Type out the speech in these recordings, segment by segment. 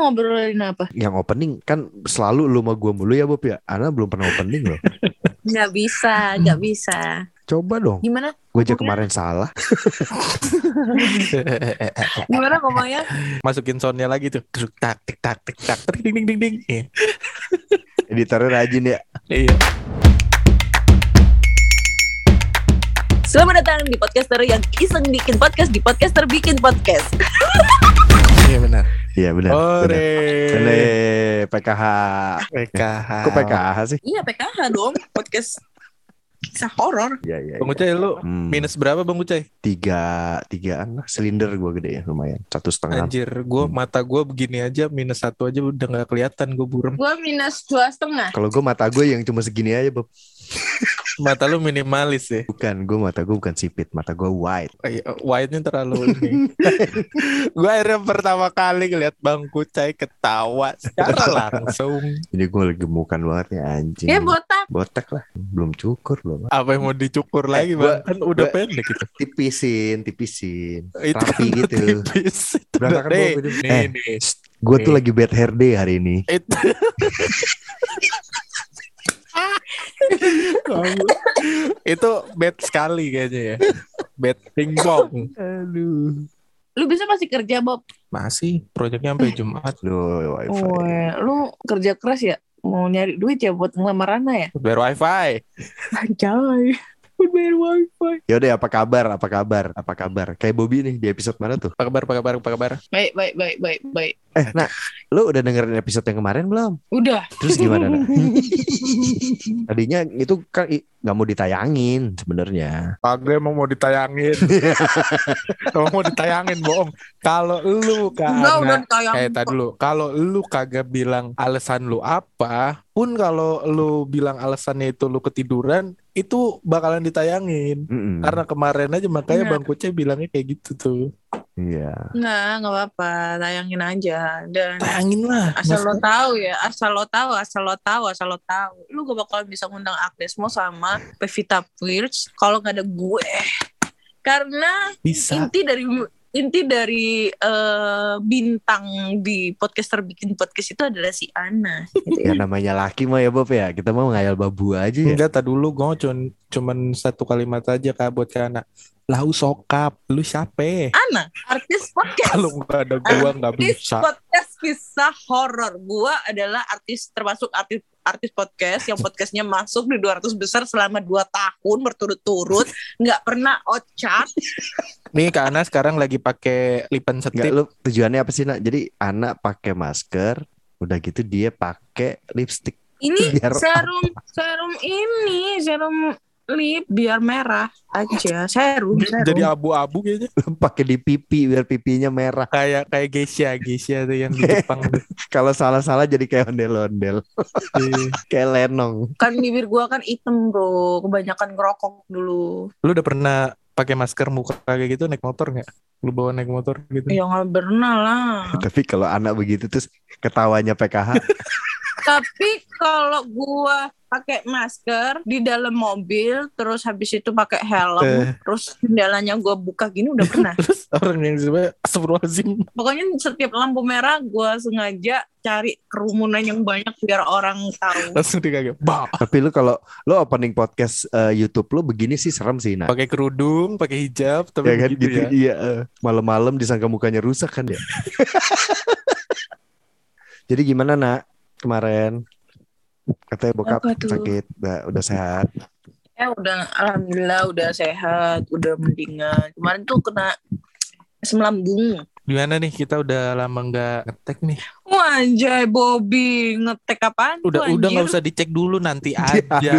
mau ngobrolin apa? Yang opening kan selalu lu sama gua mulu ya Bob ya. Ana belum pernah opening loh. Nggak bisa, nggak bisa. Coba dong. Gimana? Gue aja kemarin salah. Gimana ngomongnya? Masukin soundnya lagi tuh. Truk, tak tik tak tik tak tik, ding ding ding ding. Iya. Editornya rajin ya. Iya. Selamat datang di podcaster yang iseng bikin podcast di podcaster bikin podcast. Iya benar. Iya benar. benar. Ore. Bener. PKH. PKH. Kok PKH sih? iya PKH dong, podcast kisah horor. Iya iya. Bang Ucai lu Hmm, minus berapa Bang Ucai? tiga tigaan lah silinder gua gede ya lumayan satu setengah Anjir, gua Hmm. mata gua begini aja minus satu aja udah nggak kelihatan gue burem. Gua minus dua setengah. kalau gue mata gue yang cuma segini aja Bob Mata lu minimalis ya. bukan gue mata gue bukan sipit mata gue wide White-nya terlalu ini. gua akhirnya pertama kali ngeliat Bang Kucai ketawa secara langsung. jadi gue lagi gemukan banget ya anjing Ya botak. botak lah belum cukur belum Apa yang mau dicukur lagi gua- Bang? Kan udah gua- pendek gitu. tipisin tipisin Itu rapi udah gitu tipis. Itu udah- nih, Bob itu. nih, Eh. nih. gue tuh lagi bad hair day hari ini Itu. itu bad sekali kayaknya ya. Bad pingpong. aduh Lu bisa masih kerja, Bob? Masih proyeknya sampai Jumat. Duh, wifi lu kerja keras ya? Mau nyari duit ya buat ngelamar Ana ya? Bayar wifi. Anjay. Buat bayar wifi. Yaudah apa kabar apa kabar apa kabar kayak Bobby nih di episode mana tuh Apa kabar, apa kabar, apa kabar? Baik, baik, baik, baik, baik. eh nah lu udah dengerin episode yang kemarin belum Udah. terus gimana nak? tadinya itu kan nggak mau ditayangin sebenarnya Kagak emang mau ditayangin. Emang mau ditayangin bohong. Kalau lu Udah, udah kagak tayang. Eh, tadi dulu. Kalau lu kagak bilang alasan lu apa, pun kalau lu bilang alasannya itu lu ketiduran, itu bakalan ditayangin. Mm-mm. Karena kemarin aja makanya Nah. Bang Kuce bilangnya kayak gitu tuh. iya Nggak, nggak apa-apa. Tayangin aja. Dan Tayangin lah. asal lo Mas- tahu ya, asal lo tahu, asal lo tahu, asal lo tahu. Lu gak bakal bisa ngundang Agnesmo sama Pevita Pierce kalau nggak ada gue. Karena bisa. inti dari inti dari eh, bintang di podcaster bikin podcast itu adalah si Ana. Gitu ya ya. namanya laki mah ya Bob ya kita mau ngayal babu aja ya Enggak, tak dulu gue cuman, cuman satu kalimat aja kak buat ke anak. Lau sokap, lu siapa? Ana, artis podcast. Kalau nggak ada gua nggak artis bisa. podcast kisah horor. Gua adalah artis termasuk artis artis podcast yang podcastnya masuk di 200 besar selama 2 tahun berturut-turut, nggak pernah ocak. Nih Kak Ana sekarang lagi pakai lipan Enggak setip. lu tujuannya apa sih nak jadi anak pakai masker udah gitu dia pakai lipstick Ini Biar- serum serum ini serum lip biar merah aja. Serum, serum. Jadi abu-abu kayaknya. pakai di pipi biar pipinya merah Kayak kayak Geisha, Geisha tuh yang di Jepang. kalau salah-salah jadi kayak ondel-ondel Iya. kayak lenong kan bibir gua kan hitam, Bro. Kebanyakan ngerokok dulu. Lu udah pernah pakai masker muka kayak gitu naik motor nggak? Lu bawa naik motor gitu? Ya nggak pernah lah. tapi kalau anak begitu terus ketawanya PKH Tapi kalau gua pakai masker di dalam mobil, terus habis itu pakai helm, Eh. terus jendelanya gua buka gini udah pernah. Terus orang yang sebenarnya. Pokoknya setiap lampu merah gua sengaja cari kerumunan yang banyak biar orang tahu. Langsung bah. tapi lu kalau lu opening podcast eh, YouTube lu begini sih serem sih nak Pakai kerudung, pakai hijab, tapi ya kan begitu gitu ya. iya eh. malam-malam disangka mukanya rusak kan ya jadi gimana nak kemarin katanya bokap Apa tuh? sakit udah udah sehat Ya udah alhamdulillah udah sehat, udah mendingan. Kemarin tuh kena asam lambung. Gimana nih kita udah lama nggak ngetek nih? Wanjay Bobby ngetek apaan Udah tuh, udah nggak usah dicek dulu nanti Harus aja.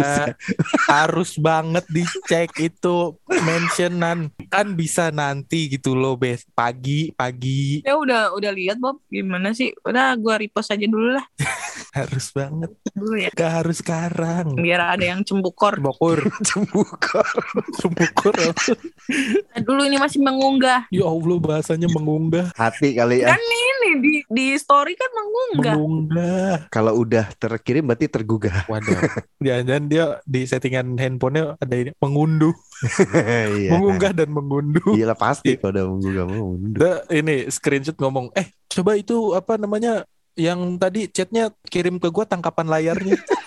Harus banget dicek itu mentionan kan bisa nanti gitu loh bes pagi pagi Ya udah udah lihat Bob gimana sih? Udah gua repost aja dulu lah. Harus banget. dulu ya Gak harus sekarang. biar ada yang cembukor Bokur, Cembukor. bokur. Nah, dulu ini masih mengunggah ya Allah bahasanya mengunggah, Hati kali ya. kan ini di di story kan mengunggah mengunggah. Kalau udah terkirim berarti tergugah. Waduh. Jangan-jangan dia di settingan handphonenya ada ini mengunduh, Iya. mengunggah dan mengunduh. Iya lah pasti kalau udah mundur. Dia ini screenshot ngomong, eh coba itu apa namanya yang tadi chatnya kirim ke gua tangkapan layarnya.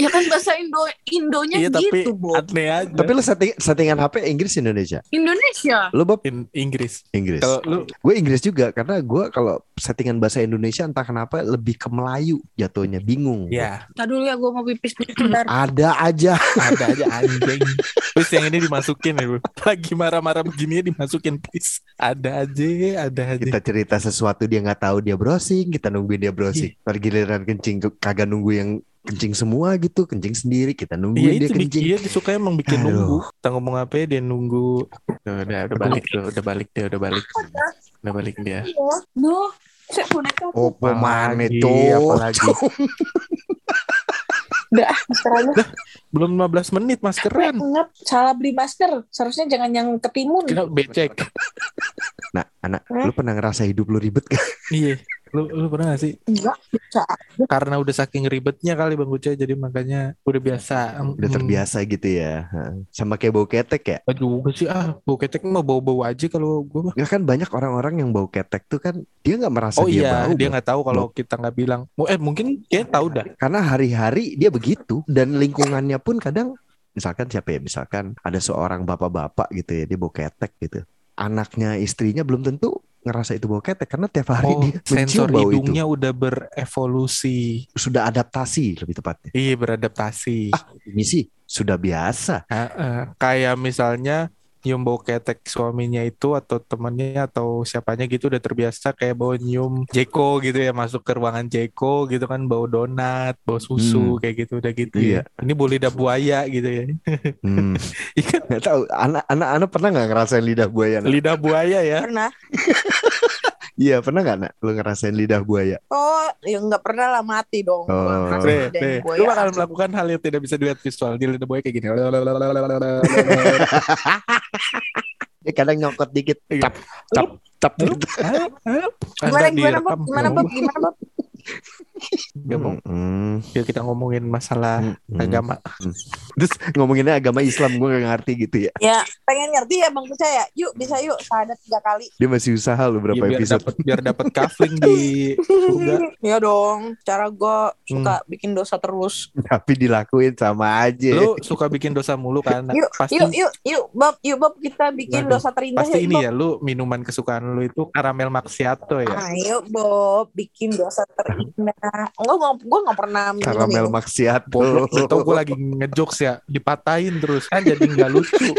ya kan bahasa Indo Indonya iya tapi gitu Bob aneh aja. Tapi lu setting, settingan HP Inggris Indonesia. Indonesia Lu Bob In Inggris. Inggris. Kalau lu Gue Inggris juga karena gue kalau settingan bahasa Indonesia entah kenapa lebih ke Melayu jatuhnya bingung. ya Tadi dulu ya gue mau pipis bentar Ada aja. ada aja anjing. Terus yang ini dimasukin ya, Bu. Lagi marah-marah begini dimasukin please. Ada aja, ada aja. Kita cerita sesuatu dia nggak tahu dia browsing, kita nungguin dia browsing. Iya. Ntar giliran kencing ke- kagak nunggu yang kencing semua gitu, kencing sendiri kita Iya nungguin dia itu kencing. iya disuka emang bikin Aduh. nunggu. Kita ngomong apa ya, dia nunggu. Tuh, udah udah balik tuh, udah balik dia, udah balik. Udah balik dia. Duh, saya boneka Opo mana Apalagi, tuh? apalagi. Udah, maskerannya Belum 15 menit maskeran. Ngep, salah beli masker. Seharusnya jangan yang ketimun. Kira becek. Nah, anak, Hmm? lu pernah ngerasa hidup lu ribet gak? Iya. Lu, lu pernah gak sih? Enggak, bisa. Karena udah saking ribetnya kali Bang Uca jadi makanya udah biasa. Udah Hmm. terbiasa gitu ya. Sama kayak bau ketek ya. Juga sih ah, bau ketek mah bau-bau aja kalau gue mah. Ya kan banyak orang-orang yang bau ketek tuh kan dia nggak merasa Oh dia iya, bau. dia nggak tahu kalau kita nggak bilang. Eh mungkin dia tahu dah. Karena hari-hari dia begitu dan lingkungannya pun kadang misalkan siapa ya misalkan ada seorang bapak-bapak gitu ya dia bau ketek gitu. Anaknya istrinya belum tentu ngerasa itu bau ketek karena tiap hari Oh, dia sensor bau hidungnya udah berevolusi. itu. Sudah adaptasi lebih tepatnya. Iya beradaptasi. Ini sih sudah biasa. Heeh. Kayak misalnya nyium bau ketek suaminya itu atau temannya atau siapanya gitu udah terbiasa kayak bau nyium Jeko gitu ya masuk ke ruangan Jeko gitu kan bau donat, bau susu kayak gitu udah gitu ya. Ini bau lidah buaya gitu ya. Hmm. Ikan Nggak tahu anak-anak anak pernah nggak ngerasain lidah buaya? Nak? lidah buaya ya. Pernah. Iya pernah nggak nak? Lu ngerasain lidah buaya? Oh, ya nggak pernah lah mati dong. Oh. Nih, buaya. lu bakal melakukan hal yang tidak bisa dilihat visual di lidah buaya kayak gini. Ya kadang nyokot dikit. Iya. Tap, tap, tap. Gimana. Bob? Gimana, Bob? Gimana, Bob? Ya, Bob. Hmm, Ya kita ngomongin masalah hmm. agama. Terus ngomonginnya agama Islam gue gak ngerti gitu ya. Ya, pengen ngerti ya Bang Percaya. Yuk, bisa yuk. Syahadat tiga kali. Dia masih usaha lu Ya, berapa biar episode. dapat biar dapat kafling di surga. Iya dong. Cara gue suka Hmm. bikin dosa terus. Tapi dilakuin sama aja. Lu suka bikin dosa mulu kan? Yuk, pasti yuk, yuk, yuk, Bob. Yuk, Bob. Kita bikin Waduh, dosa terindah. pasti yuk, ini Bob. ya lu minuman kesukaan lu itu karamel macchiato ya. Ayo, Bob. Bikin dosa terindah. Enggak, gue gue nggak pernah minum Karamel ini. maksiat. Goblok, lu tau gue lagi ngejokes ya, dipatahin terus kan jadi nggak lucu.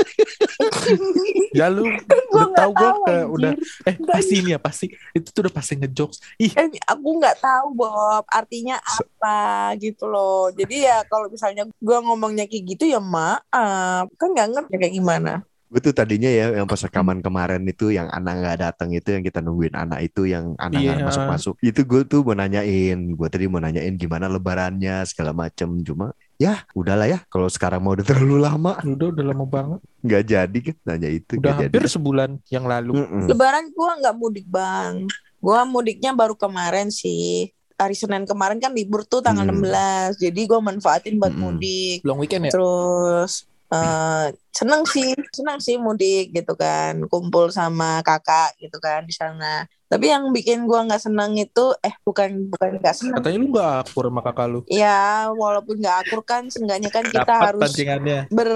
ya lu Gua udah nggak tahu gue udah eh pasti ini ya pasti. Itu tuh udah pasti ngejokes. Ih. Eh, aku nggak tahu Bob artinya apa gitu loh. Jadi ya kalau misalnya gue ngomongnya kayak gitu ya maaf. Kan nggak ngerti kayak gimana Gue tuh tadinya ya yang pas rekaman kemarin itu yang anak nggak datang itu yang kita nungguin anak itu yang anak nggak Iya. masuk-masuk. Itu gue tuh mau nanyain, gue tadi mau nanyain gimana lebarannya segala macem. Cuma ya udahlah ya kalau sekarang mau udah terlalu lama udah udah lama banget. nggak jadi kan nanya itu Udah nggak jadi. hampir sebulan yang lalu. Mm-mm. lebaran gue nggak mudik bang gue mudiknya baru kemarin sih hari Senin kemarin kan libur tuh tanggal Hmm. 16 jadi gue manfaatin buat Hmm. mudik Long weekend ya. terus eh seneng sih seneng sih mudik gitu kan kumpul sama kakak gitu kan di sana. Tapi yang bikin gua nggak seneng itu eh bukan bukan nggak seneng. Katanya lu gak akur sama kakak lu. ya walaupun nggak akur kan seenggaknya kan kita Dapat harus ber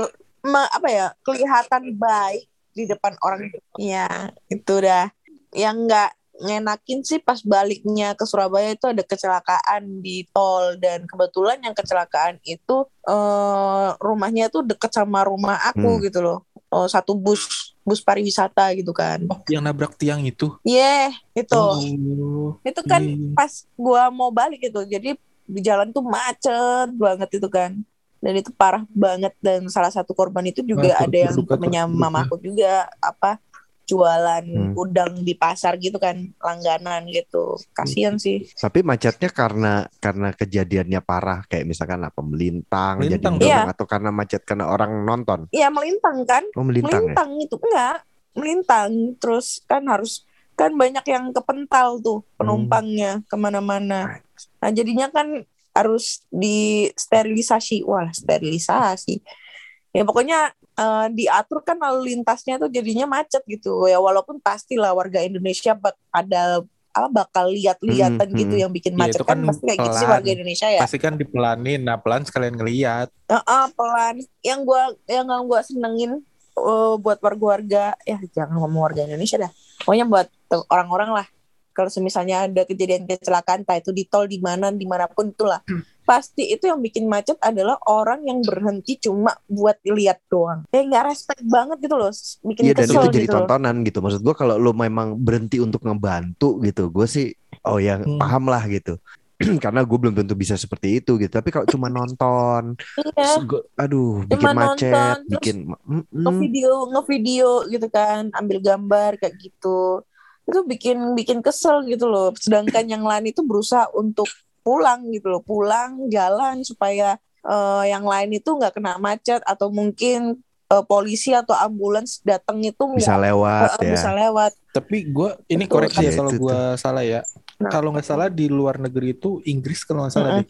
me- apa ya kelihatan baik di depan orang. Ya itu dah yang nggak ngenakin sih pas baliknya ke Surabaya itu ada kecelakaan di tol dan kebetulan yang kecelakaan itu eh, rumahnya tuh deket sama rumah aku Hmm. gitu loh Oh, satu bus bus pariwisata gitu kan Oh, yang nabrak tiang itu. yeah itu Oh, itu kan iya. pas gua mau balik itu jadi di jalan tuh macet banget itu kan dan itu parah banget dan salah satu korban itu juga ada yang berduka. mamaku juga apa jualan Hmm. udang di pasar gitu kan langganan gitu. Kasihan sih. Tapi macetnya karena karena kejadiannya parah kayak misalkan apa melintang, jadi Melintang mendorong dong. atau karena macet karena orang nonton. ya melintang kan? Oh melintang ya. melintang itu enggak. Melintang terus kan harus kan banyak yang kepental tuh penumpangnya ke mana-mana. Nah jadinya kan harus disterilisasi. Wah sterilisasi. Ya pokoknya eh, diatur kan lalu lintasnya tuh jadinya macet gitu ya walaupun pastilah warga Indonesia bak ada apa bakal lihat-lihatan Hmm, gitu hmm. yang bikin Ya, macet itu kan, kan pasti kayak gitu sih warga Indonesia ya Pasti kan dipelanin, nah pelan sekalian ngeliat. Heeh, pelan. Yang gua yang gua senengin eh, buat warga-warga ya jangan ngomong warga Indonesia dah. Pokoknya buat orang-orang lah. Kalau misalnya ada kejadian kecelakaan, entah itu di tol di mana di mana pun itulah, pasti itu yang bikin macet adalah orang yang berhenti cuma buat lihat doang. Ya nggak respect banget gitu loh, bikin Iya dan kesel itu jadi gitu loh. tontonan gitu. Maksud gua kalau lu memang berhenti untuk ngebantu gitu, gue sih oh ya Hmm. paham lah gitu. Karena gue belum tentu bisa seperti itu gitu. Tapi kalau cuma nonton, Iya. gua- aduh, bikin Cuma macet, nonton, bikin mm-mm. ngevideo ngevideo gitu kan ambil gambar kayak gitu itu bikin bikin kesel gitu loh sedangkan yang lain itu berusaha untuk pulang gitu loh pulang jalan supaya eh, yang lain itu nggak kena macet atau mungkin eh, polisi atau ambulans datang itu bisa nggak lewat eh, ya. bisa lewat Tapi gue ini Betul. koreksi ya Iya, kalau gue salah ya. Nah. Kalau nggak salah di luar negeri itu Inggris kalau nggak salah Mm-mm. deh.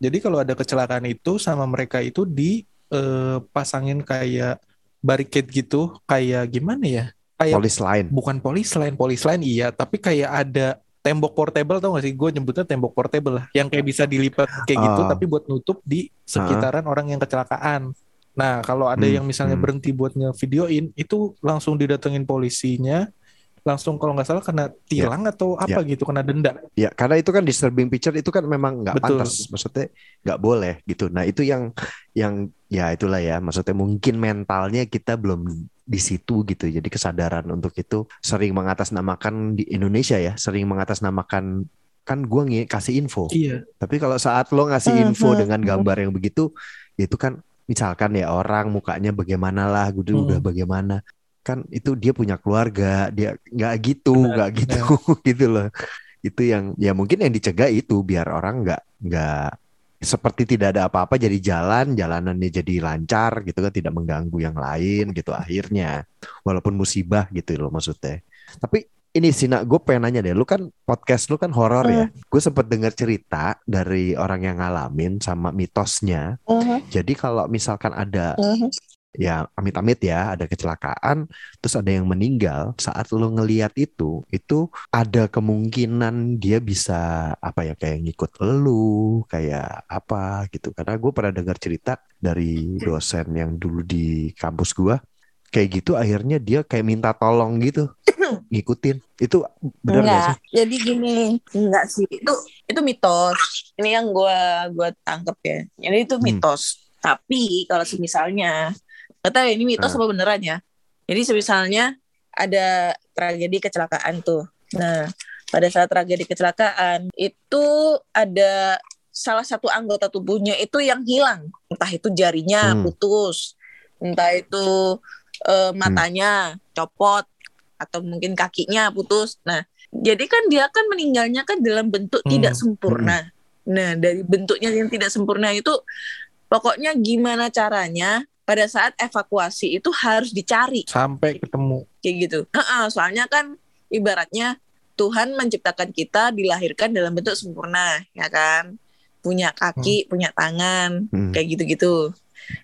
Jadi kalau ada kecelakaan itu sama mereka itu dipasangin kayak barricade gitu, kayak gimana ya? Kayak Polis lain. bukan polis lain, polis lain iya, tapi kayak ada tembok portable tau gak sih? Gue nyebutnya tembok portable lah, yang kayak bisa dilipat kayak gitu, Oh. tapi buat nutup di sekitaran orang yang kecelakaan. Nah, kalau ada Hmm, yang misalnya hmm. berhenti buat ngevideoin, itu langsung didatengin polisinya, langsung kalau nggak salah kena tilang atau apa gitu, kena denda. Ya, karena itu kan disturbing picture itu kan memang nggak pantas, maksudnya nggak boleh gitu. Nah itu yang yang ya itulah ya, maksudnya mungkin mentalnya kita belum di situ gitu. Jadi kesadaran untuk itu sering mengatasnamakan di Indonesia ya, sering mengatasnamakan kan gua ngi kasih info. Iya. Tapi kalau saat lo ngasih info Mhm. dengan gambar yang begitu, itu kan misalkan ya orang mukanya bagaimana lah, gue Hmm. udah bagaimana, kan itu dia punya keluarga, dia nggak gitu, nggak gitu, gitu loh. Itu yang ya mungkin yang dicegah itu biar orang nggak nggak seperti tidak ada apa-apa jadi jalan, jalanannya jadi lancar gitu kan, tidak mengganggu yang lain gitu akhirnya, walaupun musibah gitu loh maksudnya. Tapi ini sih nak gue pengen nanya deh, lu kan podcast lu kan horor ya. Gue sempet dengar cerita dari orang yang ngalamin sama mitosnya. Mhm, Jadi kalau misalkan ada mhm. Ya amit-amit ya ada kecelakaan, terus ada yang meninggal saat lu ngeliat itu, itu ada kemungkinan dia bisa apa ya kayak ngikut lu, kayak apa gitu. Karena gue pernah dengar cerita dari dosen yang dulu di kampus gua kayak gitu akhirnya dia kayak minta tolong gitu ngikutin itu benar nggak sih? Jadi gini, enggak sih. Itu itu mitos. Ini yang gua gua tangkep ya. Jadi itu Hmm. mitos. Tapi kalau semisalnya, nggak tahu ya ini mitos Ah. apa beneran ya. Jadi semisalnya ada tragedi kecelakaan tuh. Nah, pada saat tragedi kecelakaan itu ada salah satu anggota tubuhnya itu yang hilang. Entah itu jarinya Hmm. putus, entah itu eh, matanya copot atau mungkin kakinya putus. Nah, jadi kan dia kan meninggalnya kan dalam bentuk Hmm. tidak sempurna. Nah, dari bentuknya yang tidak sempurna itu pokoknya gimana caranya pada saat evakuasi itu harus dicari Sampai ketemu. kayak gitu. Heeh, soalnya kan ibaratnya Tuhan menciptakan kita dilahirkan dalam bentuk sempurna, ya kan? Punya kaki, punya tangan, Hmm. kayak gitu-gitu.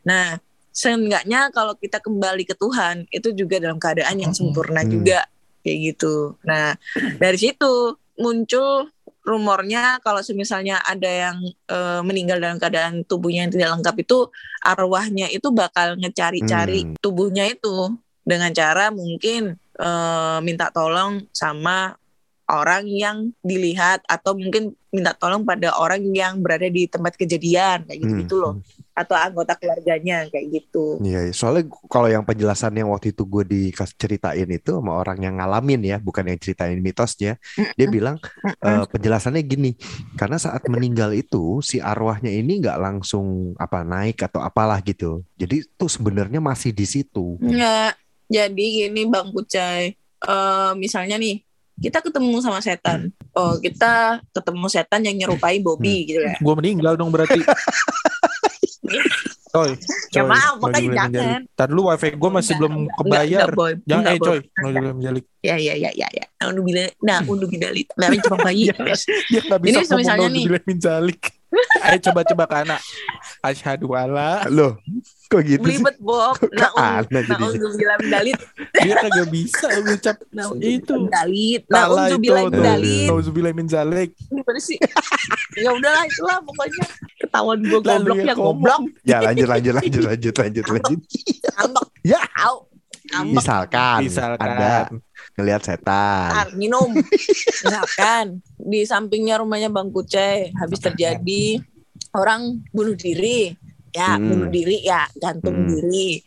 Nah, seenggaknya kalau kita kembali ke Tuhan itu juga dalam keadaan yang sempurna Hmm. juga kayak gitu. Nah, dari situ muncul rumornya kalau misalnya ada yang eh, meninggal dalam keadaan tubuhnya yang tidak lengkap itu arwahnya itu bakal ngecari-cari Hmm. tubuhnya itu dengan cara mungkin eh, minta tolong sama orang yang dilihat atau mungkin minta tolong pada orang yang berada di tempat kejadian kayak gitu gitu Hmm. loh atau anggota keluarganya kayak gitu. Iya, soalnya kalau yang penjelasan yang waktu itu gue dikasih ceritain itu sama orang yang ngalamin ya, bukan yang ceritain mitosnya, dia bilang eh, penjelasannya gini, karena saat meninggal itu si arwahnya ini nggak langsung apa naik atau apalah gitu, jadi tuh sebenarnya masih di situ. Enggak. Jadi gini Bang Kucai. eh, misalnya nih kita ketemu sama setan. Oh, kita ketemu setan yang nyerupai Bobby gitu ya. Gue meninggal dong berarti. Coy, Ya coy, maaf, no makanya jangan. menjalik. Ntar dulu wifi gue masih Enggak, belum kebayar. enggak. Jangan, Enggak, eh coy, no jubilin menjalik. Ya ya ya ya ya. Nah, udah bila, nah udah bidalit. Nah, coba bayi. Dia gak bisa Ini misalnya nih. Ayo coba-coba ke anak. Asyhadu alla. Loh, kok gitu sih? Belibet Bob. Nah, Keana nah, udah bilang bidalit. Dia kagak bisa ngucap Nah, itu. bidalit. Nah, Salah udah itu bilang zalik. Gimana sih? ya udahlah itulah pokoknya ketahuan gue goblok ya ya goblok. Ya lanjut lanjut lanjut lanjut lanjut lanjut. Ngambek. Ya. Au. Ngambek. Misalkan, Misalkan. ada ngelihat setan. Minum. Misalkan di sampingnya rumahnya Bang Kuce habis terjadi orang bunuh diri. Ya, Hmm. bunuh diri ya, gantung Hmm. diri.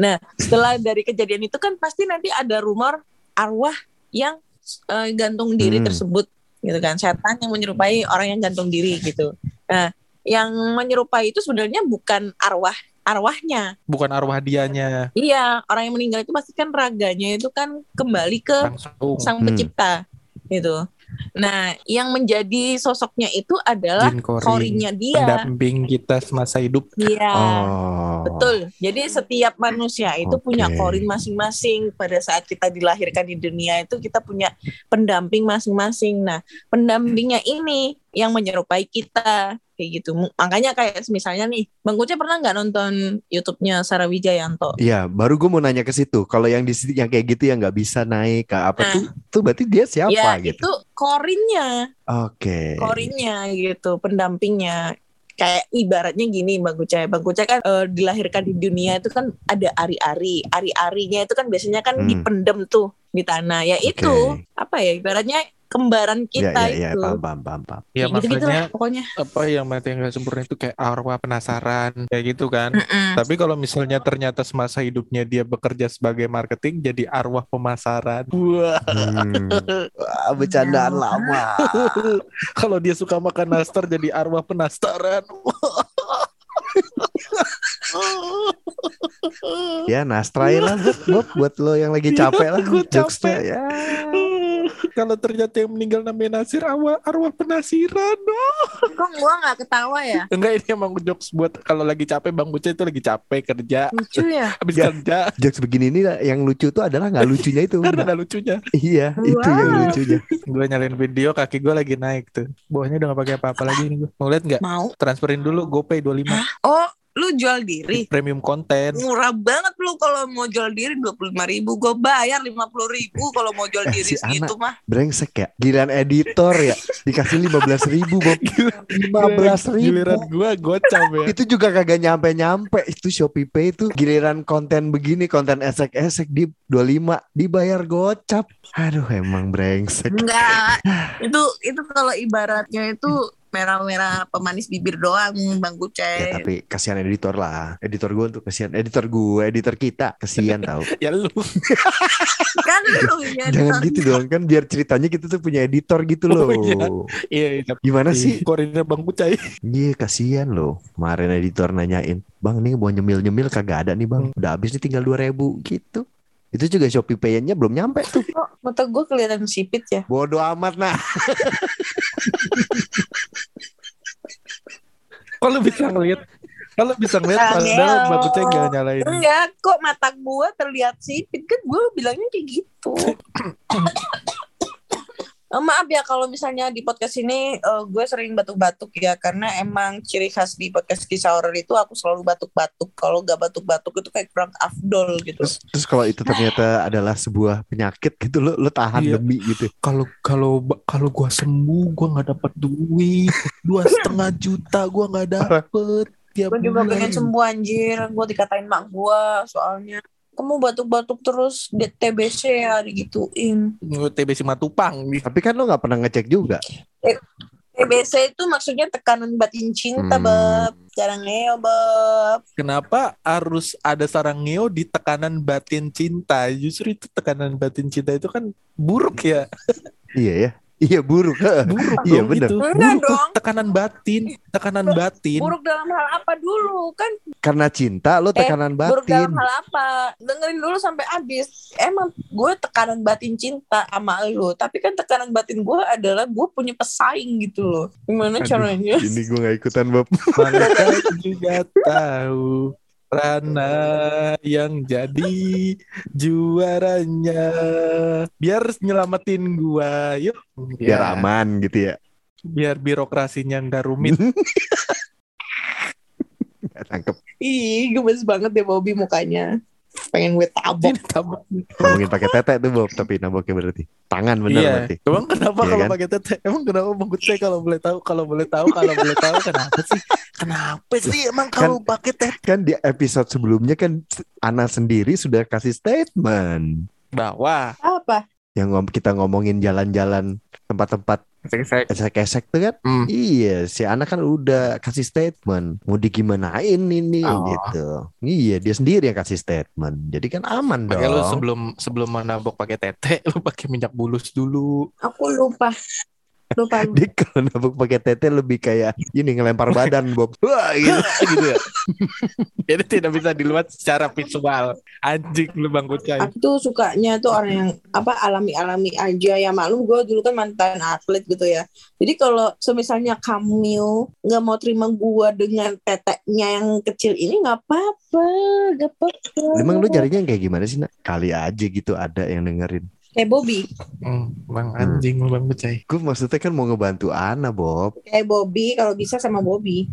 Nah, setelah dari kejadian itu kan pasti nanti ada rumor arwah yang eh, gantung diri Hmm. tersebut gitu kan. Setan yang menyerupai orang yang gantung diri gitu. Nah, yang menyerupai itu sebenarnya bukan arwah arwahnya. Bukan arwah dianya Iya, orang yang meninggal itu pasti kan raganya itu kan kembali ke langsung. sang Hmm. pencipta gitu. Nah, yang menjadi sosoknya itu adalah korinya dia. Pendamping kita semasa hidup. Iya. Oh. Betul. Jadi setiap manusia itu punya Oke. korin masing-masing. Pada saat kita dilahirkan di dunia itu kita punya pendamping masing-masing. Nah, pendampingnya ini yang menyerupai kita kayak gitu. Makanya kayak misalnya nih, Bang Kuce pernah nggak nonton YouTube-nya Sarah Wijayanto? Iya, baru gue mau nanya ke situ. Kalau yang di yang kayak gitu yang nggak bisa naik ke apa Nah. tuh? Tuh berarti dia siapa ya, gitu? itu korinnya. Oke. korinnya gitu, pendampingnya. Kayak ibaratnya gini Bang Kucai. Bang Kucai kan eh, dilahirkan di dunia itu kan ada ari-ari. Ari-arinya itu kan biasanya kan Hmm. dipendem tuh di tanah. Ya itu Oke. apa ya ibaratnya kembaran Iya, kita iya, iya, itu. paham, paham, paham, paham. Ya Kayak gitu-gitu maksudnya lah pokoknya. apa yang mati yang gak sempurna itu kayak arwah penasaran kayak gitu kan. Mm-mm. Tapi kalau misalnya ternyata semasa hidupnya dia bekerja sebagai marketing jadi arwah pemasaran. Wah. Hmm. Wah, bercandaan lama. kalau dia suka makan nastar jadi arwah penasaran. Ya, nastrain lah buat, buat, buat lo yang lagi capek lah. Jokesnya capek. ya. kalau ternyata yang meninggal namanya Nasir arwah arwah penasiran. Kok gua nggak ketawa ya? Enggak ini emang jokes buat kalau lagi capek Bang Buce itu lagi capek kerja Lucu ya. habis Ya. kerja Jokes begini nih yang lucu tuh adalah nggak lucunya itu. karena ada lucunya. Iya, itu yang Wow. lucunya. Gue nyalain video kaki gue lagi naik tuh. Bawahnya udah gak pakai apa-apa lagi nih gue. Mau lihat nggak? Mau? Transferin dulu GoPay 25 Oh, lu jual diri? premium konten. Murah banget lu kalau mau jual diri dua puluh lima ribu, gue bayar lima puluh ribu kalau mau jual Eh, diri si segitu mah. Brengsek ya. Giliran editor ya. Dikasih 15 ribu, Bob. 15 ribu. Giliran gue gocap ya. Itu juga kagak nyampe-nyampe. Itu Shopee Pay itu giliran konten begini, konten esek-esek di 25 dibayar gocap. Aduh, emang brengsek. Enggak, itu itu kalau ibaratnya itu merah-merah pemanis bibir doang Bang Ya, Guceng. tapi kasihan editor lah. Editor gue untuk kasihan. Editor gue, editor kita. Kasihan tau. Ya lu. kan lu ya. Jangan gitu dong. Kan biar ceritanya kita tuh punya editor gitu Oh, loh. iya. Iya, iya. Gimana sih? Korinnya Bang Bucai. Iya kasihan loh. Kemarin editor nanyain, bang nih mau nyemil-nyemil kagak ada nih bang. Udah habis nih tinggal 2000 gitu. Itu juga Shopee Pay-nya belum nyampe tuh. Kok mata gue kelihatan sipit ya? Bodoh amat nah. Kalau bisa ngeliat kalau bisa ngeliat padahal Bang Bucai gak nyalain. Enggak, kok mata gue terlihat sipit kan gue bilangnya kayak gitu. Eh, maaf ya kalau misalnya di podcast ini eh, gue sering batuk-batuk ya karena emang ciri khas di podcast kisah horor itu aku selalu batuk-batuk. Kalau gak batuk-batuk itu kayak kurang afdol gitu. Terus, terus kalau itu ternyata adalah sebuah penyakit gitu lo lo tahan Iya. demi gitu. Kalau kalau kalau gua sembuh gua nggak dapat duit dua setengah juta gua nggak dapet tiap Gue juga pengen sembuh anjir. Gue dikatain mak gue soalnya. Kamu batuk-batuk terus di TBC ya digituin. TBC Matupang nih. Tapi kan lo nggak pernah ngecek juga. TBC itu maksudnya tekanan batin cinta, Hmm. Bab. Jarang ngeo, Bab. Kenapa harus ada sarang ngeo di tekanan batin cinta? Justru itu tekanan batin cinta itu kan buruk ya. Iya ya. Iya buruk. Buruk Iya, dong bener. itu. Enggak Buruk tuh. dong. Tekanan batin, tekanan batin. Buruk dalam hal apa dulu kan? Karena cinta lo tekanan Buruk batin. dalam hal apa? Dengerin dulu sampai habis. Emang gue tekanan batin cinta sama lu, tapi kan tekanan batin gue adalah gue punya pesaing gitu loh. Gimana Aduh, caranya? Ini gue gak ikutan Bob. Mereka juga tahu Rana yang jadi juaranya biar nyelamatin gua yuk Biar Ya, aman gitu ya. biar birokrasinya nggak rumit Gak tangkep. Ih, gemes banget deh Bobby mukanya. Pengen gue tabok. Ngomongin pakai tete tuh Bob. Tapi naboknya berarti. Tangan bener iya berarti. emang kenapa Iya kalau kan? pakai tete emang kenapa bang saya kalau boleh tahu kalau boleh tahu kalau boleh tahu kenapa sih kenapa sih emang kalau pakai tete Kan di episode sebelumnya kan Ana sendiri sudah kasih statement. bawah Apa? Yang ngom- kita ngomongin jalan-jalan tempat-tempat esek-esek tuh kan. Hmm. Iya, si Ana kan udah kasih statement. Mau digimanain ini Oh. gitu. Iya, dia sendiri yang kasih statement. Jadi kan aman dong. Makanya lu sebelum sebelum menabok pakai tete lu pakai minyak bulus dulu Aku lupa. Lupa. Dia kalau nabuk pakai tete lebih kayak ini ngelempar badan Bob. Wah, gitu. gitu ya. Jadi tidak bisa dilihat secara visual. Anjing lu Bang Kucai. Aku tuh sukanya tuh orang yang apa alami-alami aja ya maklum gue dulu kan mantan atlet gitu ya. Jadi kalau semisalnya Kamil nggak mau terima gue dengan teteknya yang kecil ini nggak apa-apa, nggak apa-apa. Emang lu carinya yang kayak gimana sih, Nak? Kali aja gitu ada yang dengerin. Kayak Bobby, Hmm, bang anjing lu Bang Kucai. Gue maksudnya kan mau ngebantu Ana, Bob. kayak Bobby kalau bisa sama Bobby.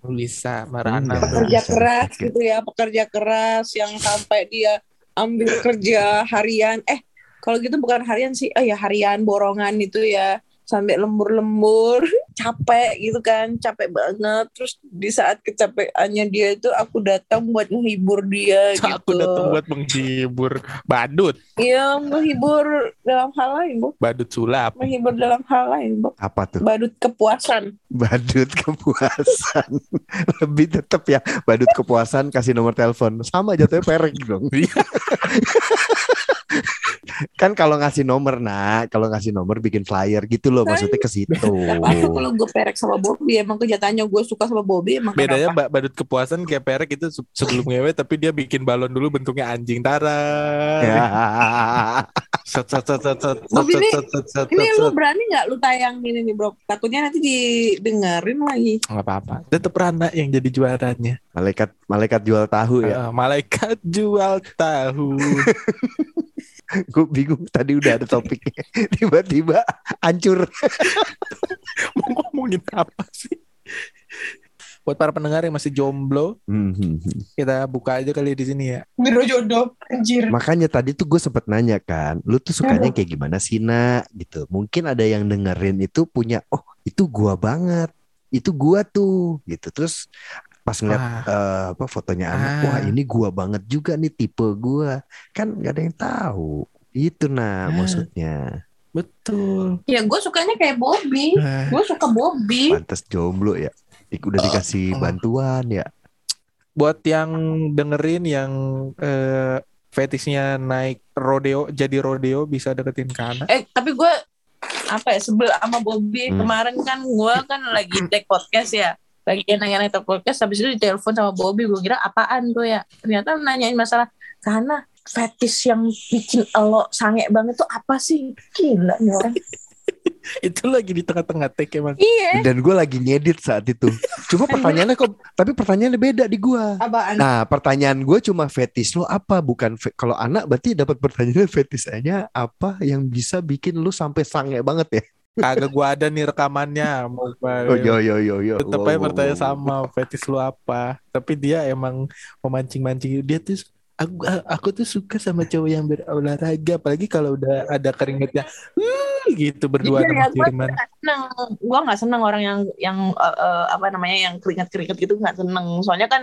Lu bisa marana. Enggak. Pekerja bisa. keras gitu ya, pekerja keras yang sampai dia ambil kerja harian. Eh, kalau gitu bukan harian sih, oh ya harian borongan itu ya sampai lembur-lembur, capek gitu kan, capek banget. Terus di saat kecapeannya dia itu aku datang buat menghibur dia gitu. Aku datang buat menghibur badut, Iya, menghibur dalam hal lain, Bu. badut sulap. Menghibur dalam hal lain, Bu. Apa tuh? Badut kepuasan. Badut kepuasan. Lebih tetep ya, badut kepuasan kasih nomor telepon. Sama jatuhnya perek dong. Kan kalau ngasih nomor, Nak, kalau ngasih nomor bikin flyer gitu loh, maksudnya ke situ. Kalau gue perek sama Bobby, emang kenyataannya gue suka sama Bobby, emang Bedanya kenapa? mbak badut kepuasan kayak perek itu se- sebelum ngewe tapi dia bikin balon dulu bentuknya anjing tara. Ya. Set set set set set Bobby, set ini- lu berani nggak lu tayangin ini bro? Takutnya nanti didengerin lagi. nggak apa-apa. Tetap Rana yang jadi juaranya. malaikat malaikat jual tahu ya. Malaikat jual tahu. Gue bingung tadi udah ada topiknya. Tiba-tiba hancur. Mau ngomongin apa sih? Buat para pendengar yang masih jomblo, Mhm. kita buka aja kali di sini ya. Biro jodoh, anjir. Makanya tadi tuh gue sempet nanya kan, lu tuh sukanya kayak gimana sih nak? Gitu. Mungkin ada yang dengerin itu punya, oh itu gua banget, itu gua tuh, gitu. Terus pas ngeliat Wah, eh, apa fotonya anak, Ah. wah ini gua banget juga nih tipe gua. Kan gak ada yang tahu. Itu nah Ah. maksudnya. betul. Ya gue sukanya kayak Bobby. Nah, Gue suka Bobby. Pantes jomblo ya. Ik- Udah dikasih Oh. bantuan ya. buat yang dengerin yang eh, fetishnya naik rodeo, jadi rodeo bisa deketin Kana. Eh tapi gue apa ya sebel sama Bobby Hmm. kemarin kan gue kan lagi take podcast ya lagi nanya-nanya podcast habis itu ditelepon sama Bobby gue kira apaan tuh ya ternyata nanyain masalah karena fetish yang bikin lo sange banget tuh apa sih gila nih orang Itu lagi di tengah-tengah take emang. iya Dan gue lagi ngedit saat itu. Cuma pertanyaannya kok, tapi pertanyaannya beda di gua. apaan Nah, pertanyaan gue cuma fetish lo apa? Bukan fe- kalau anak berarti dapat pertanyaannya fetishnya apa yang bisa bikin lu sampai sange banget ya? Kagak gua ada nih rekamannya. Mau gua- Oh yo yo yo yo. tetap aja wow, bertanya wow. sama fetish lu apa. Tapi dia emang memancing-mancing. Dia tuh aku aku tuh suka sama cowok yang berolahraga apalagi kalau udah ada keringetnya "Wuh," gitu berdua Iya, sama ya, gua kiriman. seneng gue nggak seneng orang yang yang eh, eh, apa namanya yang keringet keringet gitu nggak seneng soalnya kan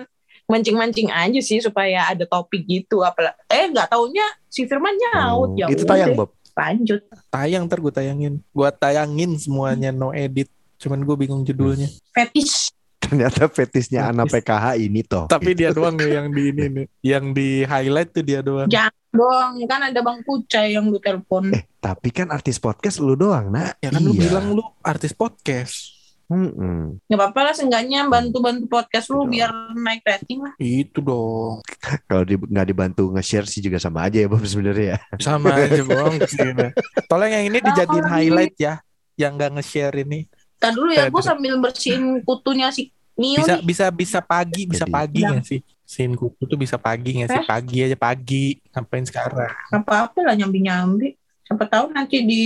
mancing mancing aja sih supaya ada topik gitu apalah eh nggak taunya si Firman nyaut Oh, ya itu tayang Bob. Lanjut Tayang ntar gue tayangin. Gua tayangin semuanya no edit. Cuman gue bingung judulnya. fetish ternyata fetisnya anak PKH ini toh. Tapi Gitu. dia doang ya yang di ini nih. Yang di highlight tuh dia doang. Jangan dong, kan ada Bang Kucai yang lu telepon. Eh, tapi kan artis podcast lu doang, nak. Ya kan lu Iya. bilang lu artis podcast. Mm-mm. Gak apa-apa lah, seenggaknya bantu-bantu podcast lu biar naik rating lah. Itu dong. Kalau di, nggak dibantu nge-share sih juga sama aja ya, Bob sebenarnya ya. Sama aja bohong. Tolong yang ini dijadiin Apa highlight ya. Yang nggak nge-share ini. Tadi dulu ya, Eh, gue bisa. sambil bersihin kutunya si Mio Bisa nih. bisa bisa pagi, bisa Jadi- pagi Ya. nggak sih? Sin kuku tuh bisa pagi nggak sih? Eh? Pagi aja pagi. Ngapain sekarang? Apa-apa lah nyambi-nyambi. Siapa tahu nanti di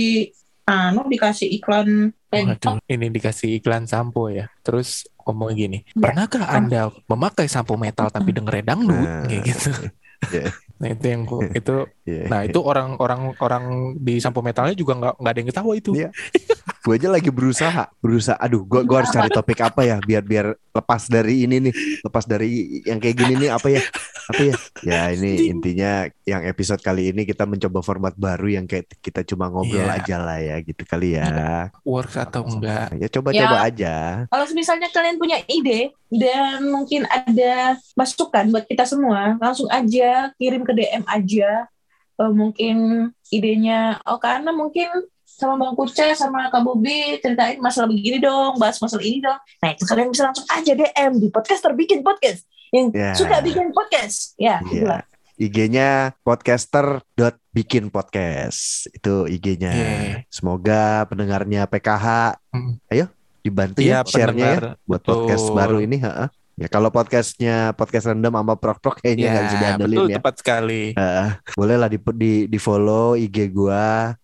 anu dikasih iklan Waduh, ini dikasih iklan sampo ya. Terus ngomong gini, Ya. pernahkah Anda memakai sampo metal tapi dengerin dangdut? Nah, Kayak gitu. Iya. Nah itu yang itu Iya. nah itu orang-orang orang di sampo metalnya juga nggak nggak ada yang ketawa itu. Iya. gue aja lagi berusaha, berusaha. Aduh, gue gua harus cari topik apa ya, biar biar lepas dari ini nih, lepas dari yang kayak gini nih apa ya, apa ya? Ya ini intinya yang episode kali ini kita mencoba format baru yang kayak kita cuma ngobrol Iya. aja lah ya, gitu kali ya. Work atau enggak? Ya coba-coba Ya. aja. Kalau misalnya kalian punya ide dan mungkin ada masukan buat kita semua, langsung aja kirim ke DM aja. Eh, mungkin idenya, oh karena mungkin sama Bang Kuce sama Kak Bobi ceritain masalah begini dong, bahas masalah ini dong. Nah itu kalian bisa langsung aja DM di podcast terbikin podcast yang Ya. suka bikin podcast. Ya, Iya. itulah. IG-nya podcaster.bikin podcast. Itu IG-nya. Iya. Semoga pendengarnya PKH Hmm. ayo dibantu Iya, ya share-nya ya buat Betul. podcast baru ini, heeh. Ya kalau podcastnya podcast random sama prok-prok kayaknya nggak bisa Ya, diandelin betul ya. tepat sekali. Boleh lah di, di, di follow IG gua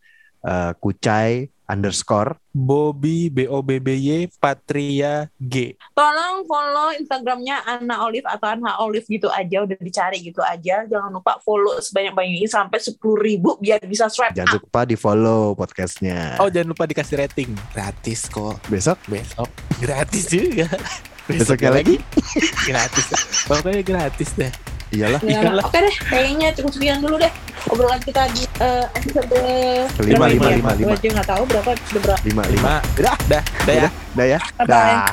eh, Kucai underscore. Bobby B O B B Y Patria G. Tolong follow Instagramnya Anna Olive atau Anna Olive gitu aja, udah dicari gitu aja. Jangan lupa follow sebanyak-banyaknya sampai 10 ribu biar bisa swipe Jangan up. lupa di follow podcastnya. Oh jangan lupa dikasih rating gratis kok Besok besok gratis juga. Besoknya lagi? gratis. Pokoknya gratis deh. Iyalah Ya, Iyalah. Oke deh, kayaknya cukup sekian dulu deh obrolan kita di eh, episode lima, ya? lima, Gua lima. aja nggak tahu berapa berapa. lima lima. Lima. Dah, dah ya. Dah ya. Dah.